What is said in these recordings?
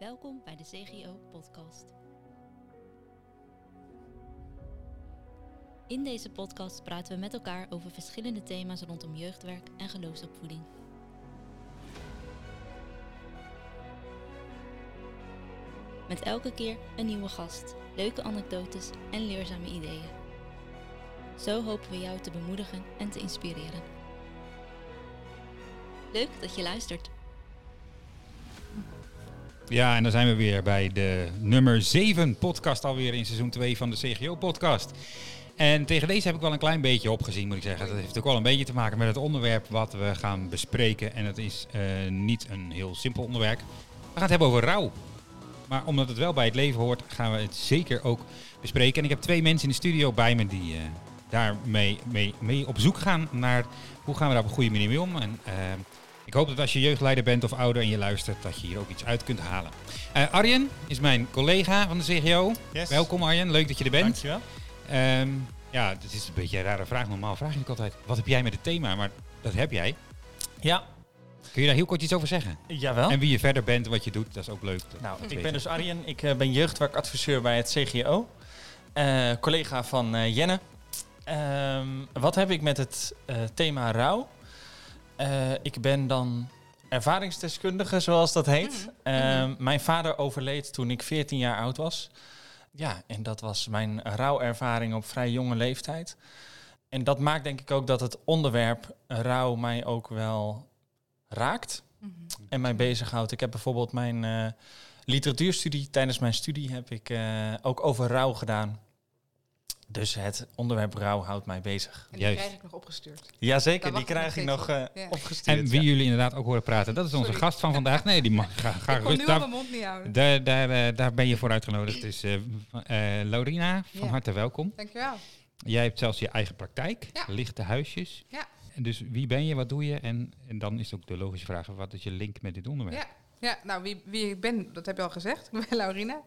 Welkom bij de CGO Podcast. In deze podcast praten we met elkaar over verschillende thema's rondom jeugdwerk en geloofsopvoeding. Met elke keer een nieuwe gast, leuke anekdotes en leerzame ideeën. Zo hopen we jou te bemoedigen en te inspireren. Leuk dat je luistert. Ja, en dan zijn we weer bij de nummer 7 podcast alweer in seizoen 2 van de CGO-podcast. En tegen deze heb ik wel een klein beetje opgezien, moet ik zeggen. Dat heeft ook wel een beetje te maken met het onderwerp wat we gaan bespreken. En het is eh, niet een heel simpel onderwerp. We gaan het hebben over rouw. Maar omdat het wel bij het leven hoort, gaan we het zeker ook bespreken. En ik heb twee mensen in de studio bij me die uh, daarmee mee, op zoek gaan naar hoe gaan we daar op een goede manier mee om. En uh, ik hoop dat als je jeugdleider bent of ouder en je luistert, dat je hier ook iets uit kunt halen. Uh, Arjen is mijn collega van de CGO. Yes. Welkom Arjen, leuk dat je er bent. Dankjewel. Um, ja, het is een beetje een rare vraag. Normaal vraag ik altijd, wat heb jij met het thema? Maar dat heb jij. Ja. Kun je daar heel kort iets over zeggen? Jawel. En wie je verder bent en wat je doet, dat is ook leuk. Nou, ik weten. ben dus Arjen. Ik uh, ben jeugdwerkadviseur bij het CGO. Uh, collega van uh, Jenne. Um, wat heb ik met het thema rouw? Ik ben dan ervaringsdeskundige, zoals dat heet. Mm -hmm. mijn vader overleed toen ik 14 jaar oud was. Ja, en dat was mijn rouwervaring op vrij jonge leeftijd. En dat maakt denk ik ook dat het onderwerp rouw mij ook wel raakt mm -hmm. en mij bezighoudt. Ik heb bijvoorbeeld mijn uh, literatuurstudie, tijdens mijn studie heb ik ook over rouw gedaan. Dus het onderwerp rouw houdt mij bezig. En die Juist. krijg ik nog opgestuurd. Jazeker, die krijg ik nog uh, ja. opgestuurd. En wie ja. jullie inderdaad ook horen praten, dat is onze Sorry. gast van vandaag. Nee, die mag ga, ga ik rustig. Daar, mijn mond niet houden. Daar, daar, uh, daar ben je voor uitgenodigd. Dus uh, Laurina, van ja. harte welkom. Dankjewel. Jij hebt zelfs je eigen praktijk, ja. lichte huisjes. Ja. En dus wie ben je, wat doe je? En, en dan is ook de logische vraag, wat is je link met dit onderwerp? Ja. Ja, nou, wie, wie ik ben, dat heb je al gezegd. Ik ben Laurina.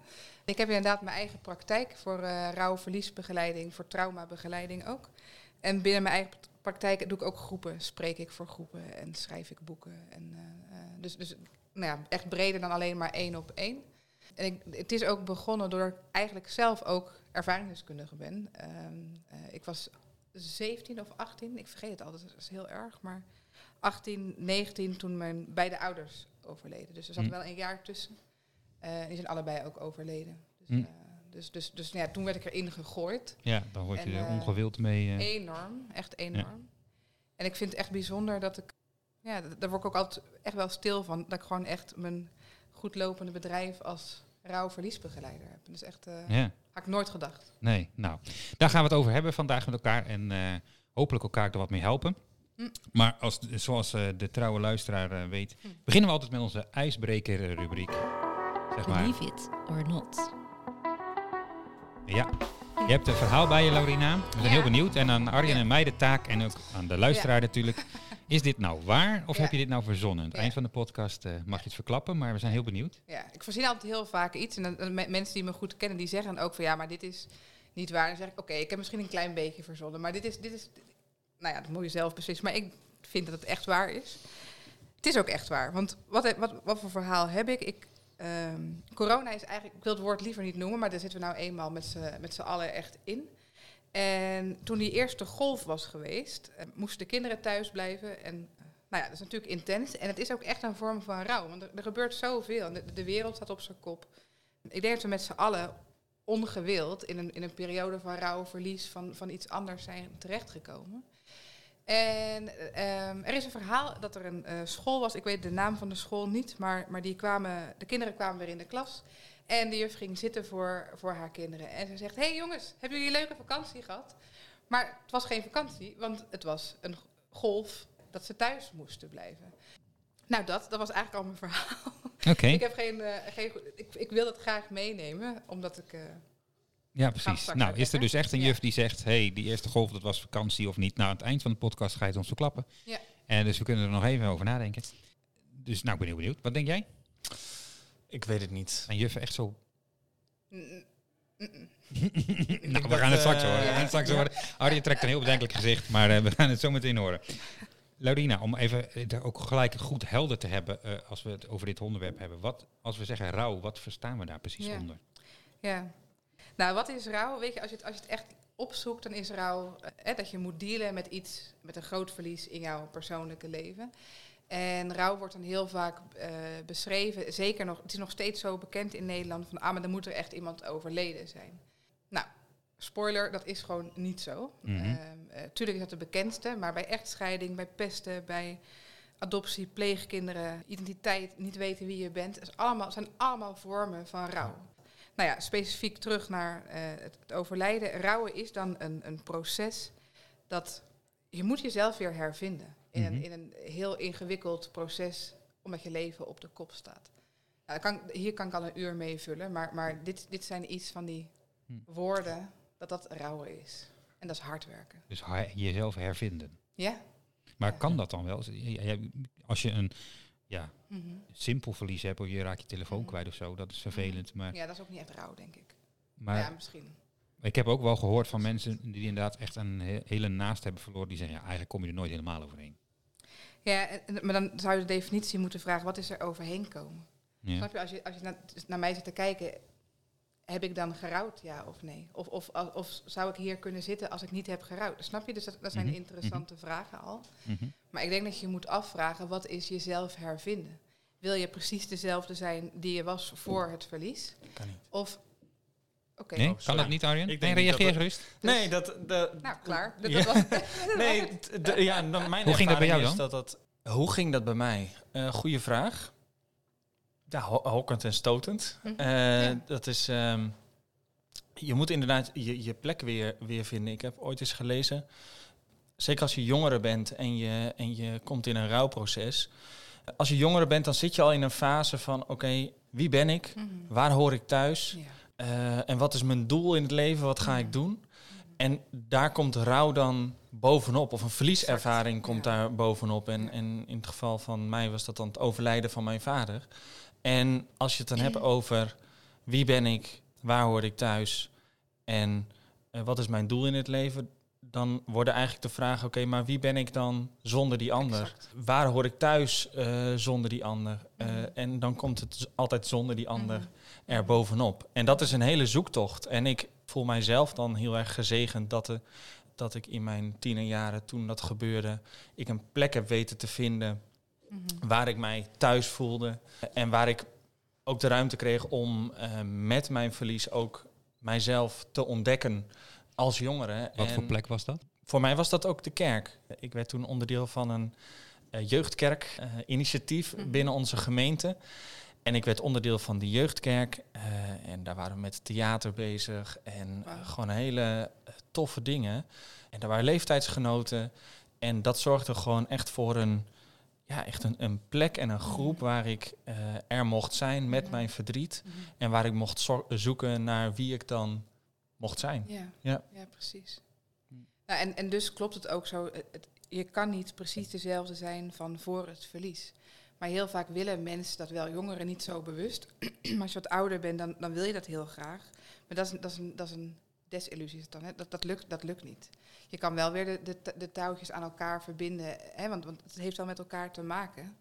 Ik heb inderdaad mijn eigen praktijk voor uh, rouwverliesbegeleiding, voor traumabegeleiding ook. En binnen mijn eigen praktijk doe ik ook groepen, spreek ik voor groepen en schrijf ik boeken. En, uh, dus dus nou ja, echt breder dan alleen maar één op één. En ik, het is ook begonnen doordat ik eigenlijk zelf ook ervaringsdeskundige ben. Uh, ik was 17 of 18, ik vergeet het altijd, dat is heel erg, maar 18, 19 toen mijn beide ouders overleden. Dus er zat mm. wel een jaar tussen. Uh, die zijn allebei ook overleden. Dus, mm. uh, dus, dus, dus ja, toen werd ik erin gegooid. Ja, dan word je en, er ongewild mee. Uh... Enorm, echt enorm. Ja. En ik vind het echt bijzonder dat ik, ja, daar word ik ook altijd echt wel stil van, dat ik gewoon echt mijn goedlopende bedrijf als rouwverliesbegeleider heb. Dus echt, ja. had ik nooit gedacht. Nee, nou, daar gaan we het over hebben vandaag met elkaar en hopelijk elkaar er wat mee helpen. Mm. Maar als, zoals uh, de trouwe luisteraar uh, weet, mm. beginnen we altijd met onze ijsbreker-rubriek. Zeg maar. Believe it or not. Ja, je hebt een verhaal bij je, Laurina. We zijn ja. heel benieuwd. En aan Arjen en mij de taak, en ook aan de luisteraar natuurlijk. Is dit nou waar of heb je dit nou verzonnen? Aan het eind van de podcast uh, mag je het verklappen, maar we zijn heel benieuwd. Ja, ik voorzien altijd heel vaak iets. En dan, mensen die me goed kennen, die zeggen ook van ja, maar dit is niet waar. Dan zeg ik, oké, okay, ik heb misschien een klein beetje verzonnen. Maar dit is, dit is, nou ja, dat moet je zelf beslissen. Maar ik vind dat het echt waar is. Het is ook echt waar. Want wat, wat, wat voor verhaal heb ik? ik um, corona is eigenlijk, ik wil het woord liever niet noemen, maar daar zitten we nou eenmaal met z'n allen echt in. En toen die eerste golf was geweest, uh, moesten de kinderen thuis blijven. En uh, nou ja, dat is natuurlijk intens. En het is ook echt een vorm van rouw. Want er, er gebeurt zoveel. De, de wereld staat op zijn kop. Ik denk dat we met z'n allen ongewild in een, in een periode van rouw, verlies, van, van iets anders zijn terechtgekomen. En um, er is een verhaal dat er een uh, school was, ik weet de naam van de school niet, maar, maar die kwamen, de kinderen kwamen weer in de klas. En de juf ging zitten voor, voor haar kinderen. En ze zegt, hé hey jongens, hebben jullie een leuke vakantie gehad? Maar het was geen vakantie, want het was een golf dat ze thuis moesten blijven. Nou, dat, dat was eigenlijk al mijn verhaal. Okay. ik, heb geen, uh, geen, ik, ik wil dat graag meenemen, omdat ik... Uh, ja, precies. Nou, is er dus echt een juf die zegt, hey, die eerste golf, dat was vakantie of niet? Nou, aan het eind van de podcast ga je het ons verklappen. Ja. En dus we kunnen er nog even over nadenken. Dus nou, ik ben heel benieuwd. Wat denk jij? Ik weet het niet. Zijn juffen echt zo... Mm, nou, we gaan het straks horen. We gaan het straks horen. Arjen trekt een heel bedenkelijk gezicht, maar uh, we gaan het zo meteen horen. Laurina, om even eh, ook gelijk goed helder te hebben eh, als we het over dit onderwerp hebben. Wat, als we zeggen rouw, wat verstaan we daar precies Ja. onder? Ja. Nou, wat is rouw? Weet je, als je het, als je het echt opzoekt, dan is rouw eh, dat je moet dealen met iets, met een groot verlies in jouw persoonlijke leven. En rouw wordt dan heel vaak eh, beschreven, zeker nog, het is nog steeds zo bekend in Nederland, van ah, maar dan moet er echt iemand overleden zijn. Nou, spoiler, dat is gewoon niet zo. Mhm. Ehm, eh, tuurlijk is dat de bekendste, maar bij echtscheiding, bij pesten, bij adoptie, pleegkinderen, identiteit, niet weten wie je bent, is allemaal, zijn allemaal vormen van rouw. Nou ja, specifiek terug naar eh, het, overlijden. Rouwen is dan een, een proces dat je moet jezelf weer hervinden. In, Mhm. een, in een heel ingewikkeld proces, omdat je leven op de kop staat. Nou, kan, hier kan ik al een uur mee vullen, maar, maar dit, dit zijn iets van die Hm. woorden dat dat rouwen is. En dat is hard werken. Dus jezelf hervinden. Ja? Maar Ja. kan dat dan wel? Als je een ja, Mhm. simpel verlies hebt, of je raakt je telefoon Mhm. kwijt of zo, dat is vervelend. Maar, Ja, dat is ook niet echt rouw, denk ik. maar ja, misschien. ik heb ook wel gehoord van mensen die inderdaad echt een he- hele naast hebben verloren, die zeggen, ja, eigenlijk kom je er nooit helemaal overheen. Ja, en- maar dan zou je de definitie moeten vragen, wat is er overheen komen? Ja. Snap je, als je, als je naar, naar mij zit te kijken, heb ik dan gerouwd, ja of nee? Of, of, of zou ik hier kunnen zitten als ik niet heb gerouwd? Snap je? Dus dat, dat zijn Mhm, interessante vragen al. Mhm. Maar ik denk dat je moet afvragen, wat is jezelf hervinden? Wil je precies dezelfde zijn die je was voor het verlies? Kan niet. Of, oké, Nee, Oh, kan dat niet, Arjen? Ik Nee, denk niet dat reageer dat- gerust. Dus- nee, dat... De, nou klaar. Dat, Ja. dat was, Nee, ja, dan mijn Hoe ging dat bij jou ervaring is Dat dat, hoe ging dat bij mij? Eh goeie vraag. Ja, ho- hokkend en stotend. Mhm. Eh, Ja. Dat is... ehm, je moet inderdaad je, je plek weer, weer vinden. Ik heb ooit eens gelezen... Zeker als je jongere bent en je, en je komt in een rouwproces. Als je jongere bent, dan zit je al in een fase van... Oké, wie ben ik? Mhm. Waar hoor ik thuis? Ja. Eh, en wat is mijn doel in het leven? Wat ga Mhm. ik doen? En daar komt rouw dan bovenop, of een verlieservaring Exact, komt ja. daar bovenop. En, en in het geval van mij was dat dan het overlijden van mijn vader. En als je het dan hebt over wie ben ik, waar hoor ik thuis en eh, wat is mijn doel in het leven, dan worden eigenlijk de vragen: oké, maar wie ben ik dan zonder die ander? Exact. Waar hoor ik thuis eh, zonder die ander? Eh. En dan komt het altijd zonder die ander Mhm. er bovenop. En dat is een hele zoektocht. En ik voel mijzelf dan heel erg gezegend dat, de, dat ik in mijn tienerjaren, toen dat gebeurde, ik een plek heb weten te vinden Mhm. waar ik mij thuis voelde. En waar ik ook de ruimte kreeg om eh, met mijn verlies ook mijzelf te ontdekken als jongere. Wat En voor plek was dat? Voor mij was dat ook de kerk. Ik werd toen onderdeel van een eh, jeugdkerk-initiatief Mhm. binnen onze gemeente. En ik werd onderdeel van die jeugdkerk. eh, en daar waren we met theater bezig. En eh, gewoon hele eh, toffe dingen. En daar waren leeftijdsgenoten. En dat zorgde gewoon echt voor een, ja, echt een, een plek en een groep waar ik eh, er mocht zijn met Mhm. mijn verdriet. Mhm. En waar ik mocht zo- zoeken naar wie ik dan mocht zijn. Ja, Ja. ja. precies. Nou, en, en dus klopt het ook zo. het- het- je kan niet precies dezelfde zijn van voor het verlies. Maar heel vaak willen mensen dat wel, jongeren niet zo bewust. maar als je wat ouder bent, dan, dan wil je dat heel graag. Maar dat is, dat is, een, dat is een desillusie is het dan. Hè? Dat, dat, lukt, dat lukt niet. Je kan wel weer de, de, de touwtjes aan elkaar verbinden. Hè? Want, want het heeft wel met elkaar te maken.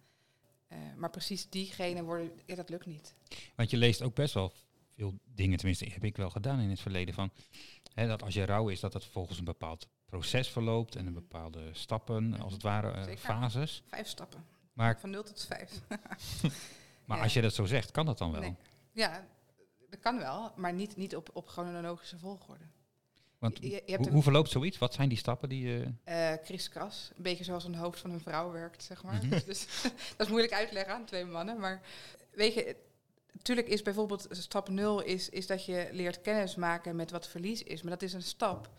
Eh, maar precies diegene worden, ja, dat lukt niet. Want je leest ook best wel veel dingen, tenminste heb ik wel gedaan in het verleden, van hè, dat als je rouw is, dat het volgens een bepaald proces verloopt en een bepaalde stappen, als het ware, eh, fases. Vijf stappen. Maar, Van 0 tot 5. maar Ja. als je dat zo zegt, kan dat dan wel? Nee. Ja, dat kan wel, maar niet, niet op, op chronologische volgorde. Want Je- je hebt hoe, verloopt zoiets? Wat zijn die stappen die je... eh kriskras, een beetje zoals een hoofd van een vrouw werkt, zeg maar. Mhm. Dus, dus dat is moeilijk uitleggen aan twee mannen. Maar weet je, natuurlijk is bijvoorbeeld stap nul is, is dat je leert kennis maken met wat verlies is. Maar dat is een stap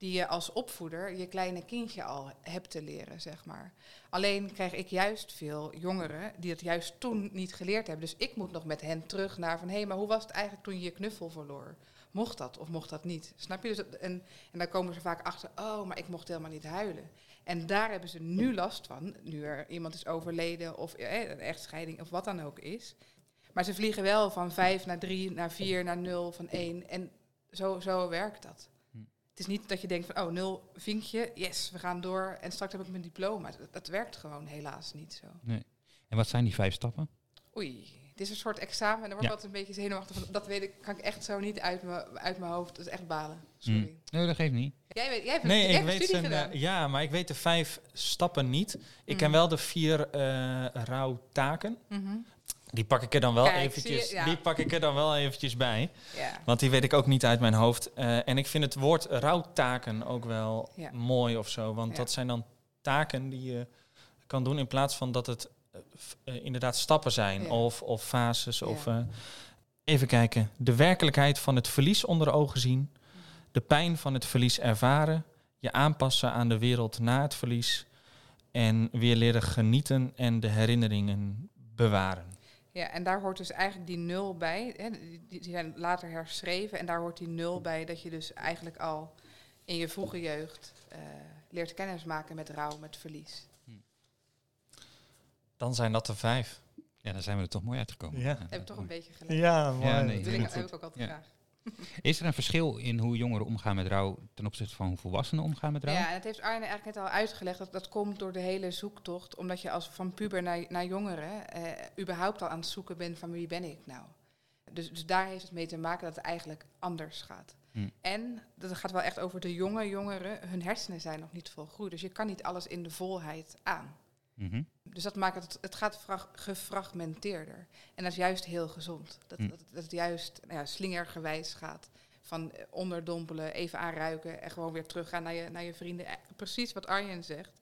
die je als opvoeder je kleine kindje al hebt te leren, zeg maar. Alleen krijg ik juist veel jongeren die dat juist toen niet geleerd hebben. Dus ik moet nog met hen terug naar van... hé, hey, maar hoe was het eigenlijk toen je je knuffel verloor? Mocht dat of mocht dat niet? Snap je? Dus en, en dan komen ze vaak achter... oh, maar ik mocht helemaal niet huilen. En daar hebben ze nu last van, nu er iemand is overleden... of eh, een echtscheiding of wat dan ook is. Maar ze vliegen wel van vijf naar drie, naar vier, naar nul, van één. En zo, zo werkt dat. Het is niet dat je denkt van, oh, nul vinkje, yes, we gaan door en straks heb ik mijn diploma. Dat, dat werkt gewoon helaas niet zo. En wat zijn die vijf stappen? Oei, het is een soort examen en dan word ik Ja. altijd een beetje zenuwachtig van. Dat weet ik, kan ik echt zo niet uit mijn uit mijn hoofd. Dat is echt balen. Sorry. Mm. Nee, dat geeft niet. Jij, weet, jij hebt, Nee, ik weet studie eh, ja, maar ik weet de vijf stappen niet. Ik ken Mm. wel de vier eh rouwtaken. Mhm. Die pak ik er dan wel Kijk, eventjes. zie je? Ja. Die pak ik er dan wel eventjes bij. Ja. Want die weet ik ook niet uit mijn hoofd. Eh, en ik vind het woord rouwtaken ook wel Ja. mooi of zo. Want dat zijn dan taken die je kan doen in plaats van dat het eh, eh, inderdaad stappen zijn of, of fases. Of, even kijken. De werkelijkheid van het verlies onder ogen zien. De pijn van het verlies ervaren. Je aanpassen aan de wereld na het verlies. En weer leren genieten en de herinneringen bewaren. Ja, en daar hoort dus eigenlijk die nul bij. Hè, die, die zijn later herschreven. En daar hoort die nul bij dat je dus eigenlijk al in je vroege jeugd eh, leert kennismaken met rouw, met verlies. Dan zijn dat de vijf. Ja, dan zijn we er toch mooi uitgekomen. Ja. Heb ik toch een beetje geleerd. Ja, mooi. Ja, nee. dat wil ik, ook altijd Ja. graag. Is er een verschil in hoe jongeren omgaan met rouw ten opzichte van hoe volwassenen omgaan met rouw? Ja, en dat heeft Arne eigenlijk net al uitgelegd. Dat, dat komt door de hele zoektocht. Omdat je als van puber naar, naar jongeren eh, überhaupt al aan het zoeken bent van wie ben ik nou. Dus, dus daar heeft het mee te maken dat het eigenlijk anders gaat. Hm. En dat gaat wel echt over de jonge jongeren. Hun hersenen zijn nog niet volgroeid. Dus je kan niet alles in de volheid aan. Mhm. Dus dat maakt het, het gaat frag- gefragmenteerder. En dat is juist heel gezond. Dat, Hm. dat, dat het juist nou ja, slingergewijs gaat. Van eh, onderdompelen, even aanruiken en gewoon weer teruggaan naar je, naar je vrienden. Eh, Precies wat Arjen zegt.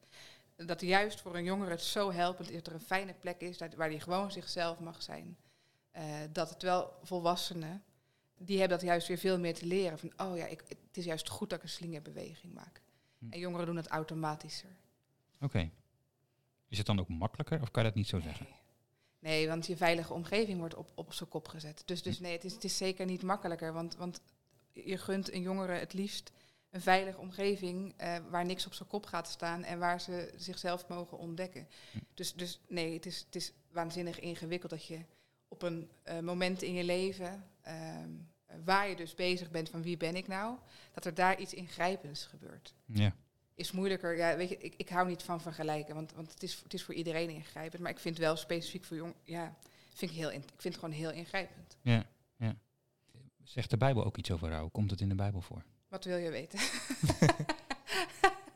Dat juist voor een jongere het zo helpend is dat er een fijne plek is dat, waar die gewoon zichzelf mag zijn. Eh, dat het wel volwassenen, die hebben dat juist weer veel meer te leren. Van, oh ja, ik, het is juist goed dat ik een slingerbeweging maak. Hm. En jongeren doen het automatischer. Oké. Is het dan ook makkelijker of kan je dat niet zo zeggen? Nee. Nee, want je veilige omgeving wordt op, op zijn kop gezet. Dus, dus nee, het is, het is zeker niet makkelijker. Want, want je gunt een jongere het liefst een veilige omgeving eh, waar niks op zijn kop gaat staan en waar ze zichzelf mogen ontdekken. Hm. Dus, dus nee, het is, het is waanzinnig ingewikkeld dat je op een eh, moment in je leven, ehm, waar je dus bezig bent van wie ben ik nou, dat er daar iets ingrijpends gebeurt Ja. Is moeilijker. Ja, weet je, ik, ik hou niet van vergelijken, want, want het, is, het is voor iedereen ingrijpend. Maar ik vind wel specifiek voor jong, ja, vind ik, heel in- ik vind het gewoon heel ingrijpend. ja, ja. Zegt de Bijbel ook iets over rouw? Komt het in de Bijbel voor? Wat wil je weten?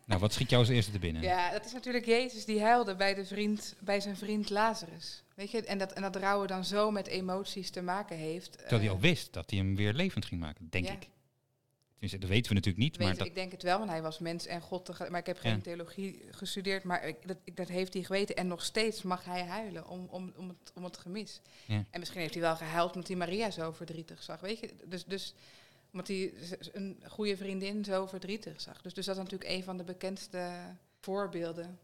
Nou, wat schiet jou als eerste te binnen? Ja, dat is natuurlijk Jezus die huilde bij, de vriend, bij zijn vriend Lazarus. Weet je, en dat, en dat rouwen dan zo met emoties te maken heeft. Terwijl hij eh, al wist dat hij hem weer levend ging maken, denk Ja. ik. Dat weten we natuurlijk niet, Weet maar dat... Ik denk het wel, want hij was mens en God. Maar ik heb geen Ja. theologie gestudeerd, maar ik, dat, ik- dat heeft hij geweten. En nog steeds mag hij huilen om, om, om, het, om het gemis. Ja. En misschien heeft hij wel gehuild omdat hij Maria zo verdrietig zag. Weet je, dus, dus omdat hij een goede vriendin zo verdrietig zag. Dus, dus dat is natuurlijk een van de bekendste voorbeelden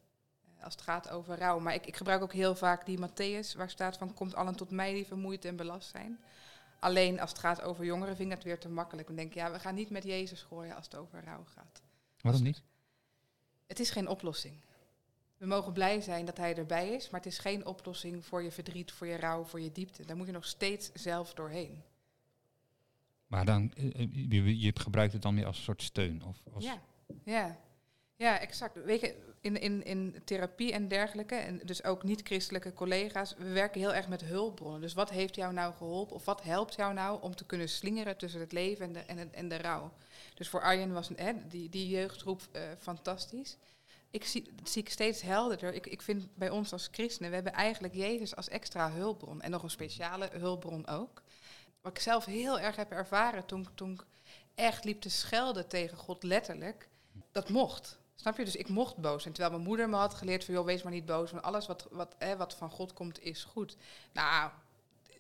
eh, als het gaat over rouw. Maar ik, ik gebruik ook heel vaak die Matthäus, waar staat van... komt allen tot mij die vermoeid en belast zijn. Alleen als het gaat over jongeren vind ik dat weer te makkelijk. Dan denk ik, ja, we gaan niet met Jezus gooien als het over rouw gaat. Waarom niet? Het is geen oplossing. We mogen blij zijn dat hij erbij is, maar het is geen oplossing voor je verdriet, voor je rouw, voor je diepte. Daar moet je nog steeds zelf doorheen. Maar dan, eh, eh, je, je gebruikt het dan meer als een soort steun. Of als, Ja, ja. Ja, exact. Weet je, in, in, in therapie en dergelijke, en dus ook niet-christelijke collega's, we werken heel erg met hulpbronnen. Dus wat heeft jou nou geholpen, of wat helpt jou nou om te kunnen slingeren tussen het leven en de, en het- en de rouw? Dus voor Arjen was hè, die, die jeugdgroep eh, fantastisch. Ik zie, dat zie ik steeds helderder. Ik, ik vind bij ons als christenen, we hebben eigenlijk Jezus als extra hulpbron. En nog een speciale hulpbron ook. Wat ik zelf heel erg heb ervaren toen, toen ik echt liep te schelden tegen God letterlijk. Dat mocht. Snap je? Dus ik mocht boos zijn. Terwijl mijn moeder me had geleerd van, joh, wees maar niet boos. Want alles wat, wat, hè, wat van God komt, is goed. Nou,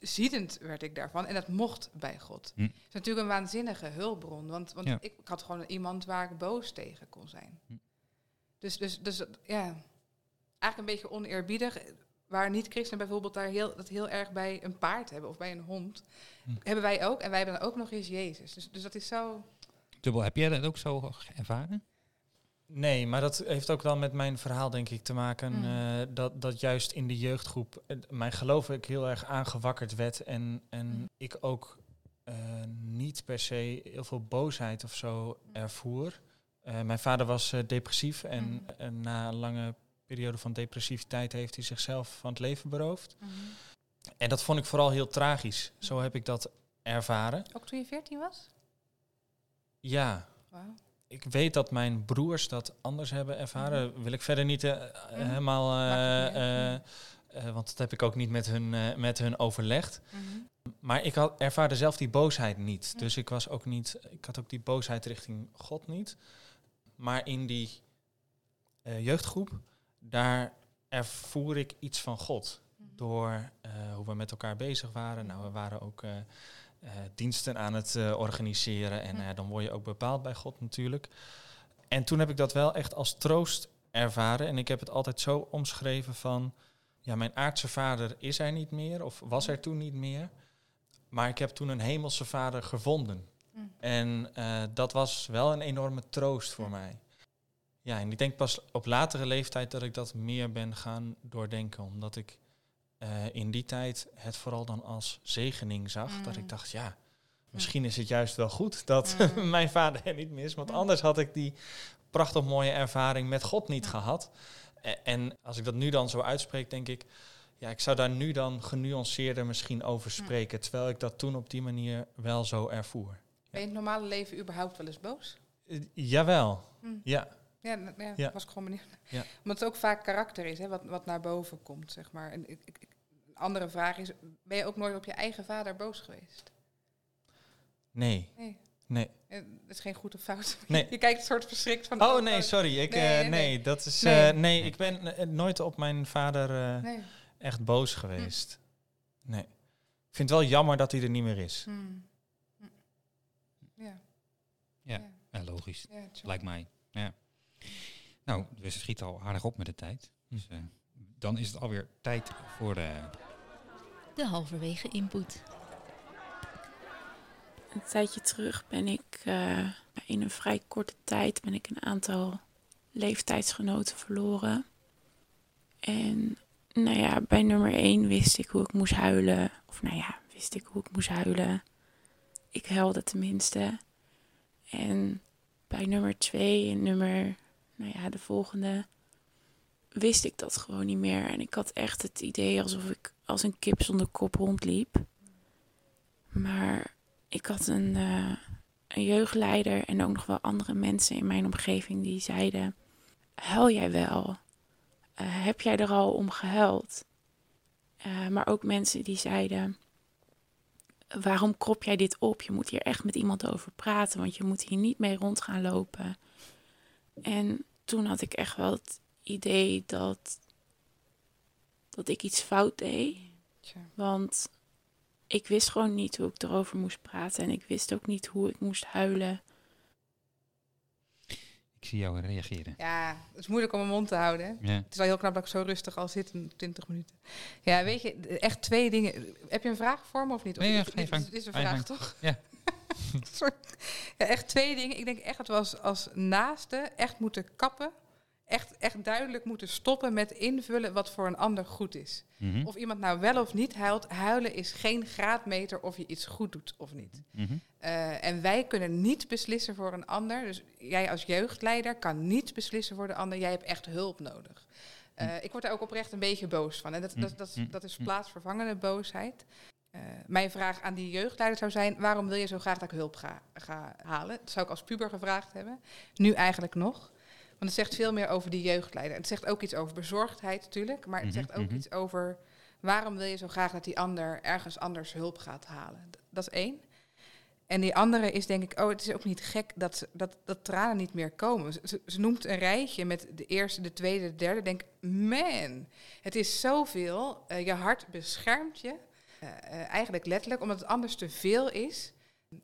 ziedend werd ik daarvan. En dat mocht bij God. Hm. Het is natuurlijk een waanzinnige hulpbron. Want, want Ja. ik, ik had gewoon iemand waar ik boos tegen kon zijn. Hm. Dus, dus, dus ja, eigenlijk een beetje oneerbiedig. Waar niet-christenen bijvoorbeeld daar heel, dat heel erg bij een paard hebben of bij een hond. Hm. Hebben wij ook. En wij hebben dan ook nog eens Jezus. Dus, dus dat is zo... Dubbel, heb jij dat ook zo ervaren? Nee, maar dat heeft ook wel met mijn verhaal, denk ik, te maken. Mm. eh, dat, dat juist in de jeugdgroep eh, mijn geloof ik heel erg aangewakkerd werd. En, en Mm. ik ook eh, niet per se heel veel boosheid of zo ervoer. Eh, mijn vader was depressief en Mhm. eh, na een lange periode van depressiviteit heeft hij zichzelf van het leven beroofd. En dat vond ik vooral heel tragisch. Zo heb ik dat ervaren. Ook toen je 14 was? Ja, Wauw. Ik weet dat mijn broers dat anders hebben ervaren. Wil ik verder niet eh, eh, helemaal... eh, eh, want dat heb ik ook niet met hun, met hun overlegd. Mhm. Maar ik had, ervaarde zelf die boosheid niet. Dus ik was ook niet, ik had ook die boosheid richting God niet. Maar in die jeugdgroep, daar ervoer ik iets van God. Mhm. Door hoe we met elkaar bezig waren. Nou, we waren ook diensten aan het eh, organiseren. En Ja. eh, dan word je ook bepaald bij God natuurlijk. En toen heb ik dat wel echt als troost ervaren. En ik heb het altijd zo omschreven van... Ja, mijn aardse vader is er niet meer. Of was er toen niet meer. Maar ik heb toen een hemelse vader gevonden. Mm. En eh, dat was wel een enorme troost voor mij. Ja, en ik denk pas op latere leeftijd dat ik dat meer ben gaan doordenken. Omdat ik eh, in die tijd het vooral dan als zegening zag. Dat Mm. ik dacht, ja, misschien is het juist wel goed dat Mm. mijn vader er niet meer is. Want Mm. anders had ik die prachtig mooie ervaring met God niet gehad. En als ik dat nu dan zo uitspreek, denk ik, ja, ik zou daar nu dan genuanceerder misschien over spreken. Terwijl ik dat toen op die manier wel zo ervoer. Ben je in het normale leven überhaupt wel eens boos? Eh, jawel, Hm. ja. Ja, ja, Ja. was ik gewoon benieuwd. Ja. Omdat het ook vaak karakter is, hè, wat, wat naar boven komt, zeg maar. En ik, ik, een andere vraag is, ben je ook nooit op je eigen vader boos geweest? Nee, Nee, nee. eh, dat is geen goed of fout. Nee. Je kijkt een soort verschrikt van... Oh nee, sorry. Ik, Nee, nee, nee, dat is. Nee. eh, nee, ik ben eh, nooit op mijn vader eh, Nee. echt boos geweest. Nee. Ik vind het wel jammer dat hij er niet meer is. Hm. Hm. Ja. Ja. Ja, logisch. Lijkt mij. Ja. Nou, we schieten al aardig op met de tijd. Hm. Dus, eh, dan is het alweer tijd voor de... De halverwege input. Een tijdje terug ben ik eh, in een vrij korte tijd ben ik een aantal leeftijdsgenoten verloren. En nou ja, bij nummer 1 wist ik hoe ik moest huilen. Of nou ja, wist ik hoe ik moest huilen. Ik huilde tenminste. En bij nummer 2 en nummer, nou ja, de volgende, wist ik dat gewoon niet meer. En ik had echt het idee alsof ik als een kip zonder kop rondliep. Maar ik had een, eh, een jeugdleider en ook nog wel andere mensen in mijn omgeving die zeiden: Huil jij wel? Eh, heb jij er al om gehuild? Eh, maar ook mensen die zeiden: Waarom krop jij dit op? Je moet hier echt met iemand over praten, want je moet hier niet mee rond gaan lopen. En toen had ik echt wel het idee dat, dat ik iets fout deed. Tja. Want ik wist gewoon niet hoe ik erover moest praten. En ik wist ook niet hoe ik moest huilen. Ik zie jou reageren. Ja, het is moeilijk om mijn mond te houden. Ja. Het is wel heel knap dat ik zo rustig al zit in 20 minuten. Ja, weet je, echt twee dingen. Heb je een vraag voor me of niet? Of Nee, ja, gang. dit is een vraag, toch? Ja. Ja, echt twee dingen. Ik denk echt dat we als, als naasten echt moeten kappen. Echt, echt duidelijk moeten stoppen met invullen wat voor een ander goed is. Mhm. Of iemand nou wel of niet huilt. Huilen is geen graadmeter of je iets goed doet of niet. Mhm. Eh, en wij kunnen niet beslissen voor een ander. Dus jij als jeugdleider kan niet beslissen voor de ander. Jij hebt echt hulp nodig. Eh, Ik word er ook oprecht een beetje boos van. En dat, dat, dat, dat is plaatsvervangende boosheid. Eh, mijn vraag aan die jeugdleider zou zijn: waarom wil je zo graag dat ik hulp ga, ga halen? Dat zou ik als puber gevraagd hebben. Nu eigenlijk nog. Want het zegt veel meer over die jeugdleider. Het zegt ook iets over bezorgdheid natuurlijk. Maar het Mhm, zegt ook mhm. iets over waarom wil je zo graag dat die ander ergens anders hulp gaat halen. Dat is één. En die andere is denk ik, oh, het is ook niet gek dat, ze- dat, dat tranen niet meer komen. Ze, ze- ze noemt een rijtje met de eerste, de tweede, de derde. Denk, man, het is zoveel. Eh, je hart beschermt je. Eh, eh, eigenlijk letterlijk, omdat het anders te veel is.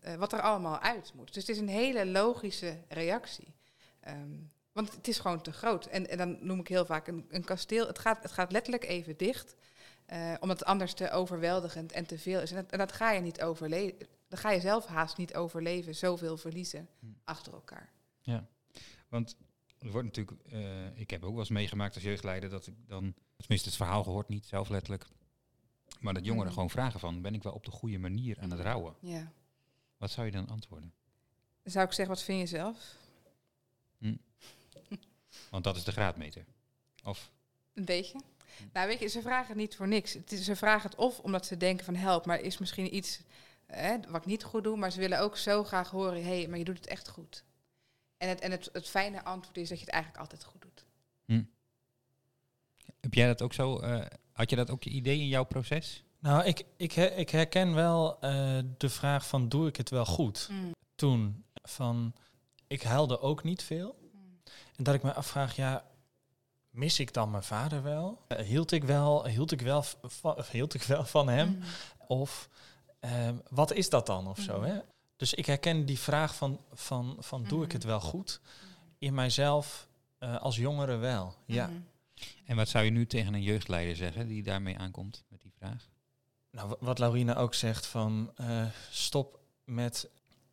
eh, wat er allemaal uit moet. Dus het is een hele logische reactie. Ehm, want het is gewoon te groot. En, en dan noem ik heel vaak een, een kasteel. Het gaat, het gaat letterlijk even dicht. omdat het anders te overweldigend en te veel is. En dat, en dat ga je niet overleven. Dan ga je zelf haast niet overleven. Zoveel verliezen Hm. achter elkaar. Want er wordt natuurlijk, ik heb ook wel eens meegemaakt als jeugdleider dat ik dan, tenminste het verhaal gehoord, niet zelf letterlijk, maar dat jongeren Mhm. gewoon vragen van, ben ik wel op de goede manier aan het rouwen? Ja. Wat zou je dan antwoorden? Zou ik zeggen, wat vind je zelf? Want dat is de graadmeter. Of, Een beetje. Nou, weet je, ze vragen het niet voor niks. Het is, ze vragen het of omdat ze denken van help, maar is misschien iets wat ik niet goed doe. Maar ze willen ook zo graag horen, hé, hey, maar je doet het echt goed. En, het, en het, het fijne antwoord is dat je het eigenlijk altijd goed doet. heb jij dat ook zo, eh, had je dat ook je idee in jouw proces? Nou, ik, ik, her- ik herken wel eh, de vraag van doe ik het wel goed? Toen van ik huilde ook niet veel. En dat ik me afvraag, ja, mis ik dan mijn vader wel? Eh, hield ik wel, hield ik wel, van, hield ik wel van hem? Mm. Of ehm, wat is dat dan of zo? Hè? Dus ik herken die vraag van, van, van doe ik het wel goed? In mijzelf eh, als jongere wel, ja. En wat zou je nu tegen een jeugdleider zeggen die daarmee aankomt met die vraag? Nou, wa- wat Laurina ook zegt van eh, stop met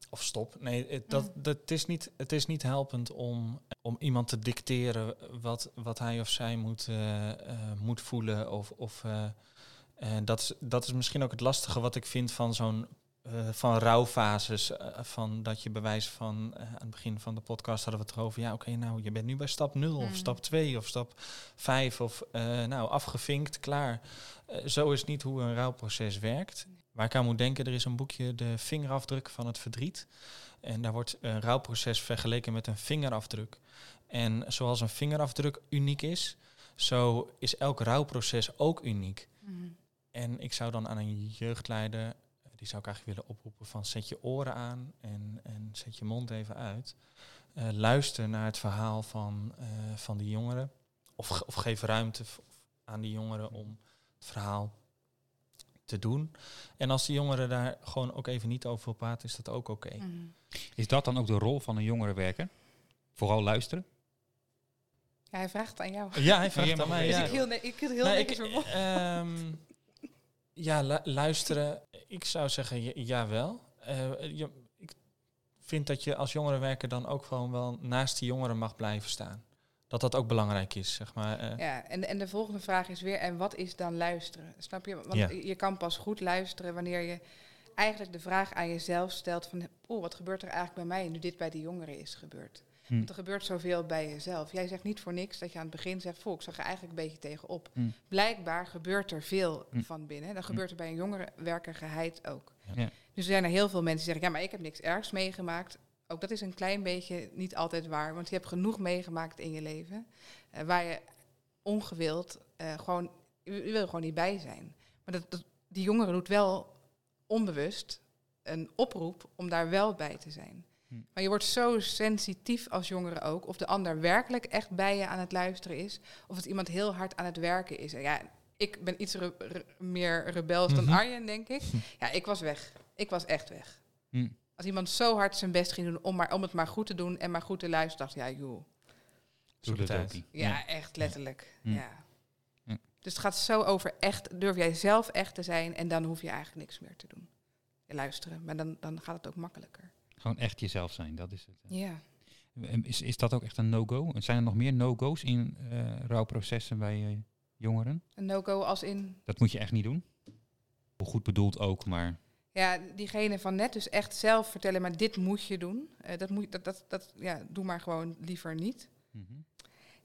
of stop. Nee, het, dat, Mm. dat het is niet, het is niet helpend om, om iemand te dicteren wat, wat hij of zij moet, eh, eh, moet voelen. Of, of eh, en dat, is, dat is misschien ook het lastige wat ik vind van zo'n eh, van rouwfases. eh, van dat je bewijs van eh, aan het begin van de podcast hadden we het erover. Ja, oké, nou je bent nu bij stap 0 of Mm. stap 2 of stap 5 of nou afgevinkt, klaar. Zo is niet hoe een rouwproces werkt. Waar ik aan moet denken, er is een boekje De vingerafdruk van het verdriet. En daar wordt een rouwproces vergeleken met een vingerafdruk. En zoals een vingerafdruk uniek is, zo is elk rouwproces ook uniek. Mhm. En ik zou dan aan een jeugdleider, die zou ik eigenlijk willen oproepen van zet je oren aan en, en zet je mond even uit. Eh, luister naar het verhaal van, eh, van die jongeren. Of, of geef ruimte aan die jongeren om het verhaal te doen. En als die jongeren daar gewoon ook even niet over wil praten, is dat ook oké. Mhm. Is dat dan ook de rol van een jongerenwerker? Vooral luisteren? Ja, hij vraagt het aan jou. Ja, hij vraagt aan mij. Dus Ja. ik heel, ne- ik hield heel Nou, netjes mijn mond. Ja, lu- luisteren. Ik zou zeggen, ja, jawel. Eh, je, ik vind dat je als jongerenwerker dan ook gewoon wel naast die jongeren mag blijven staan. Dat dat ook belangrijk is, zeg maar. eh. Ja, en, en de volgende vraag is weer, en wat is dan luisteren? Snap je? Want Ja. je kan pas goed luisteren wanneer je eigenlijk de vraag aan jezelf stelt van, oh, wat gebeurt er eigenlijk bij mij nu dit bij die jongeren is gebeurd? Hm. Want er gebeurt zoveel bij jezelf. Jij zegt niet voor niks dat je aan het begin zegt, volk, ik zag er eigenlijk een beetje tegenop. Hm. Blijkbaar gebeurt er veel Hm. van binnen. Dan gebeurt er bij een jongerenwerker geheid ook. Ja. Dus er zijn er heel veel mensen die zeggen, ja, maar ik heb niks ergs meegemaakt. Ook dat is een klein beetje niet altijd waar, want je hebt genoeg meegemaakt in je leven eh, waar je ongewild eh, gewoon, je, je wil er gewoon niet bij zijn. Maar dat, dat, die jongere doet wel onbewust een oproep om daar wel bij te zijn. Hm. Maar je wordt zo sensitief als jongere ook, of de ander werkelijk echt bij je aan het luisteren is, of dat iemand heel hard aan het werken is. En ja, ik ben iets re- re- meer rebels dan Mhm. Arjen, denk ik. Ja, ik was weg. Ik was echt weg. Hm. Als iemand zo hard zijn best ging doen om, maar, om het maar goed te doen en maar goed te luisteren, dacht ik, ja, joh. Doe het dat uit. ook niet. Ja, echt letterlijk. Hm. Ja. Hm. Dus het gaat zo over echt, durf jij zelf echt te zijn en dan hoef je eigenlijk niks meer te doen. Luisteren, maar dan, dan gaat het ook makkelijker. Gewoon echt jezelf zijn, dat is het. Ja. En Is, is dat ook echt een no-go? Zijn er nog meer no-go's in eh rouwprocessen bij eh, jongeren? Een no-go als in, Dat moet je echt niet doen. Hoe goed bedoeld ook, maar... ja, diegene van net dus echt zelf vertellen, maar dit moet je doen. Eh, dat moet, dat, dat, dat, ja, doe maar gewoon liever niet. Mhm.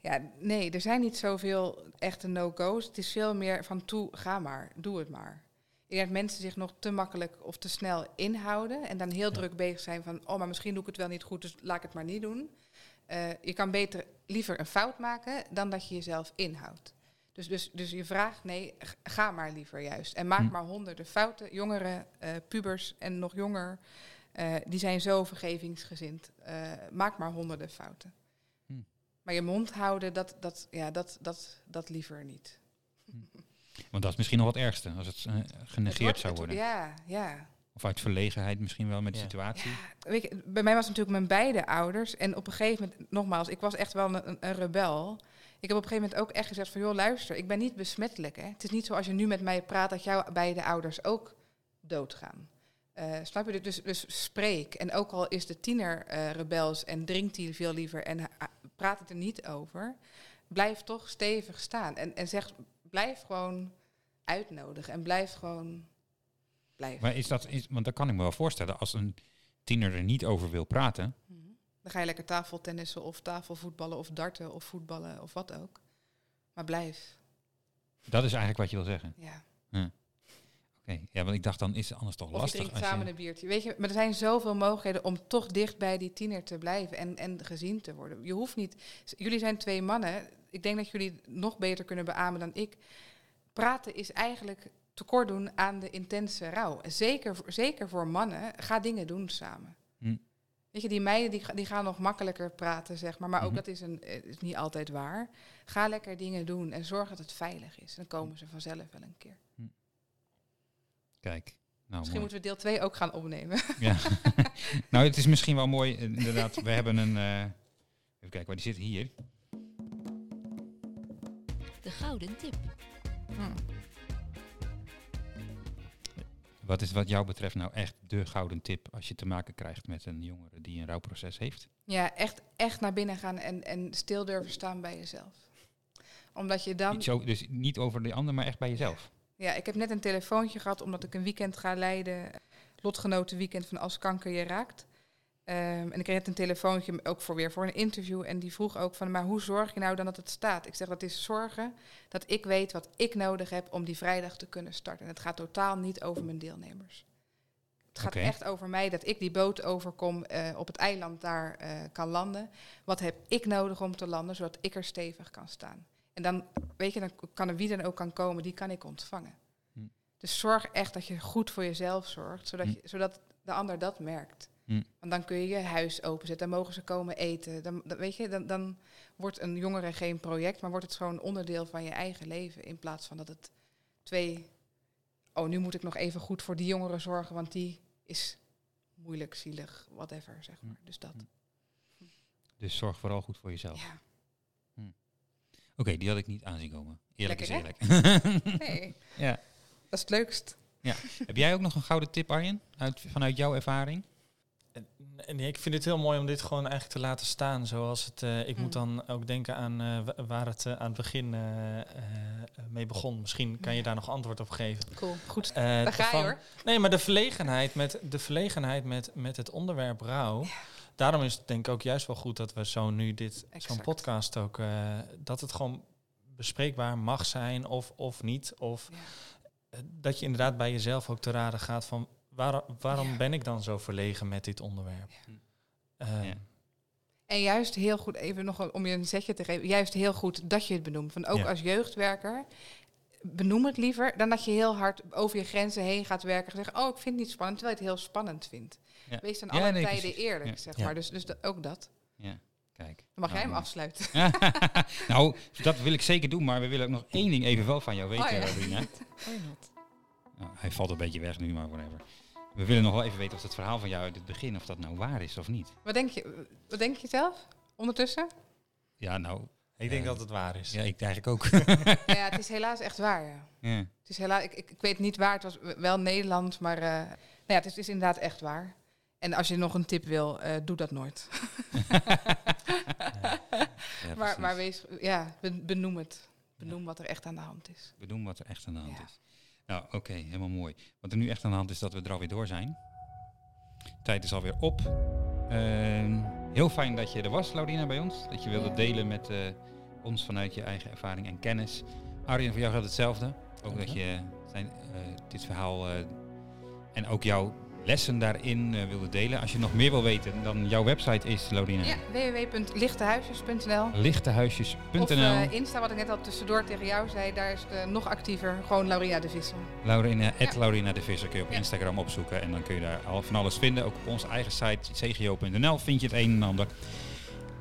Ja, nee, er zijn niet zoveel echte no-go's. Het is veel meer van toe, ga maar, doe het maar. Ik denk dat mensen zich nog te makkelijk of te snel inhouden en dan heel druk bezig zijn van, oh, maar misschien doe ik het wel niet goed, dus laat ik het maar niet doen. Eh, je kan beter liever een fout maken dan dat je jezelf inhoudt. Dus, dus, dus je vraagt, nee, ga maar liever juist. En maak Hm. maar honderden fouten. Jongeren, eh, pubers en nog jonger, eh, die zijn zo vergevingsgezind. Maak maar honderden fouten. Hm. Maar je mond houden, dat, dat, ja, dat, dat, dat liever niet. Want dat is misschien nog wat ergste, als het eh, Het genegeerd wordt- zou het- worden. Ja, ja. Of uit verlegenheid misschien wel met de Ja. situatie. Ja, weet je, bij mij was het natuurlijk mijn beide ouders. En op een gegeven moment, nogmaals, ik was echt wel een, een, een rebel. Ik heb op een gegeven moment ook echt gezegd van... joh, luister, ik ben niet besmettelijk. Hè. Het is niet zo als je nu met mij praat... dat jouw beide ouders ook doodgaan. Eh, snap je? Dus, dus spreek. En ook al is de tiener eh, rebels en drinkt hij veel liever... en ha- praat het er niet over... blijf toch stevig staan. En, en zeg, blijf gewoon uitnodigen. En blijf gewoon blijven. Maar is dat, is, want dat kan ik me wel voorstellen, als een tiener er niet over wil praten, Mhm. Dan ga je lekker tafeltennissen of tafelvoetballen of darten of voetballen of wat ook. Maar blijf. dat is eigenlijk wat je wil zeggen. Ja. Oké, ja, want ik dacht dan is het anders toch Of je lastig. drinkt als samen je, een biertje. Weet je, maar er zijn zoveel mogelijkheden om toch dicht bij die tiener te blijven en, en gezien te worden. Je hoeft niet. Jullie zijn twee mannen. Ik denk dat jullie nog beter kunnen beamen dan ik. Praten is eigenlijk tekort doen aan de intense rouw. Zeker, voor- zeker voor mannen. Ga dingen doen samen. Hm. Weet je, die meiden die, die gaan nog makkelijker praten, zeg maar. Maar ook Mhm. dat is, een, eh, is niet altijd waar. Ga lekker dingen doen en zorg dat het veilig is. Dan komen ze vanzelf wel een keer. Kijk, nou Misschien mooi. moeten we deel 2 ook gaan opnemen. Ja. nou, het is misschien wel mooi, eh, inderdaad. We hebben een. eh, even kijken, waar die zit hier. De gouden tip. Hm. Wat is wat jou betreft nou echt de gouden tip als je te maken krijgt met een jongere die een rouwproces heeft? Ja, echt, echt naar binnen gaan en, en stil durven staan bij jezelf. Omdat je dan... Niet zo, dus niet over de ander, maar echt bij jezelf. Ja, ik heb net een telefoontje gehad omdat ik een weekend ga leiden. Lotgenoten weekend van Als kanker je raakt. Ehm, en ik kreeg net een telefoontje ook voor weer voor een interview. En die vroeg ook van, maar hoe zorg je nou dan dat het staat? Ik zeg, dat is zorgen dat ik weet wat ik nodig heb om die vrijdag te kunnen starten. En het gaat totaal niet over mijn deelnemers. Het gaat echt over mij, dat ik die boot overkom, eh, op het eiland daar eh, kan landen. Wat heb ik nodig om te landen, zodat ik er stevig kan staan? En dan, weet je, dan kan er wie dan ook kan komen, die kan ik ontvangen. Hm. Dus zorg echt dat je goed voor jezelf zorgt, zodat, Hm. je, zodat de ander dat merkt. Hm. Want dan kun je je huis openzetten, dan mogen ze komen eten. Dan, dan, weet je, dan, dan wordt een jongere geen project, maar wordt het gewoon onderdeel van je eigen leven. In plaats van dat het twee, oh nu moet ik nog even goed voor die jongere zorgen, want die is moeilijk, zielig, whatever, zeg Hm. maar. Dus dat. Hm. Dus zorg vooral goed voor jezelf. Ja. Oké, die had ik niet aanzien komen. Eerlijk is eerlijk. Nee, ja. dat is het leukst. Heb jij ook nog een gouden tip, Arjen? Uit, vanuit jouw ervaring? En- ik vind het heel mooi om dit gewoon eigenlijk te laten staan zoals het. eh, ik Mm. moet dan ook denken aan eh, wa- waar het eh, aan het begin mee begon. Misschien kan je daar nog antwoord op geven. Cool, goed. Daar ga je hoor. Nee, maar de verlegenheid met, de verlegenheid met, met het onderwerp rouw. Daarom is het denk ik ook juist wel goed dat we zo nu dit, zo'n podcast ook, dat het gewoon bespreekbaar mag zijn of, of niet. Of Ja. dat je inderdaad bij jezelf ook te raden gaat van waar, waarom Ja. ben ik dan zo verlegen met dit onderwerp? Ja. Eh, Ja. En juist heel goed, even nog een- om je een zetje te geven, juist heel goed dat je het benoemt. Van ook Ja. als jeugdwerker, benoem het liever dan dat je heel hard over je grenzen heen gaat werken. En zeggen, oh, ik vind het niet spannend, terwijl je het heel spannend vindt. Ja. Wees dan Ja, alle nee, tijden precies. eerlijk, Ja. zeg Ja. maar. Dus, dus de- ook dat. Ja, kijk. Dan mag jij hem Nou, afsluiten. nou, dat wil ik zeker doen, maar we willen ook nog één ding even wel van jou weten, Oh, not? Nou, hij valt een beetje weg nu, maar whatever. We willen nog wel even weten of het verhaal van jou uit het begin, of dat nou waar is of niet. Wat denk je, wat denk je zelf ondertussen? Ja, nou, Ik denk Eh, dat het waar is. ja, ik eigenlijk ook. ja, het is helaas echt waar, ja. ja. Het is helaas, ik, ik, ik weet niet waar, het was wel Nederland, maar eh, nou ja, het is, is inderdaad echt waar. En als je nog een tip wil, eh, doe dat nooit. Ja, maar, maar wees, ja, ben- benoem het. Benoem wat er echt aan de hand is. We doen wat er echt aan de hand Ja. is. Nou, oké, helemaal mooi. Wat er nu echt aan de hand is, dat we er alweer door zijn. Tijd is alweer op. Ehm, heel fijn dat je er was, Laurina, bij ons. Dat je wilde Ja. delen met eh, ons vanuit je eigen ervaring en kennis. Arjen, voor jou geldt hetzelfde. Ook dat je zijn, eh, dit verhaal eh, en ook jouw lessen daarin eh, wilde delen. Als je nog meer wil weten, dan jouw website is, Laurina, Ja, www.lichtehuisjes.nl lichtehuisjes.nl. Of eh, Insta, wat ik net al tussendoor tegen jou zei, daar is het eh, nog actiever. Gewoon Laurina de Visser. Laurina, Ja. Laurina de Visser kun je op Ja. Instagram opzoeken. En dan kun je daar al van alles vinden. Ook op onze eigen site, cgo.nl, vind je het een en ander.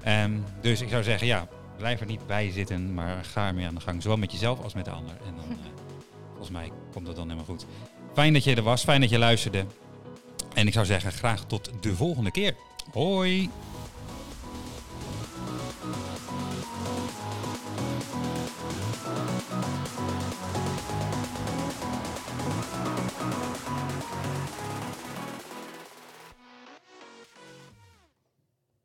Ehm, dus ik zou zeggen, ja, blijf er niet bij zitten, maar ga ermee aan de gang. Zowel met jezelf als met de ander. En dan, volgens mij komt dat dan helemaal goed. Fijn dat je er was, fijn dat je luisterde. En ik zou zeggen, graag tot de volgende keer. Hoi!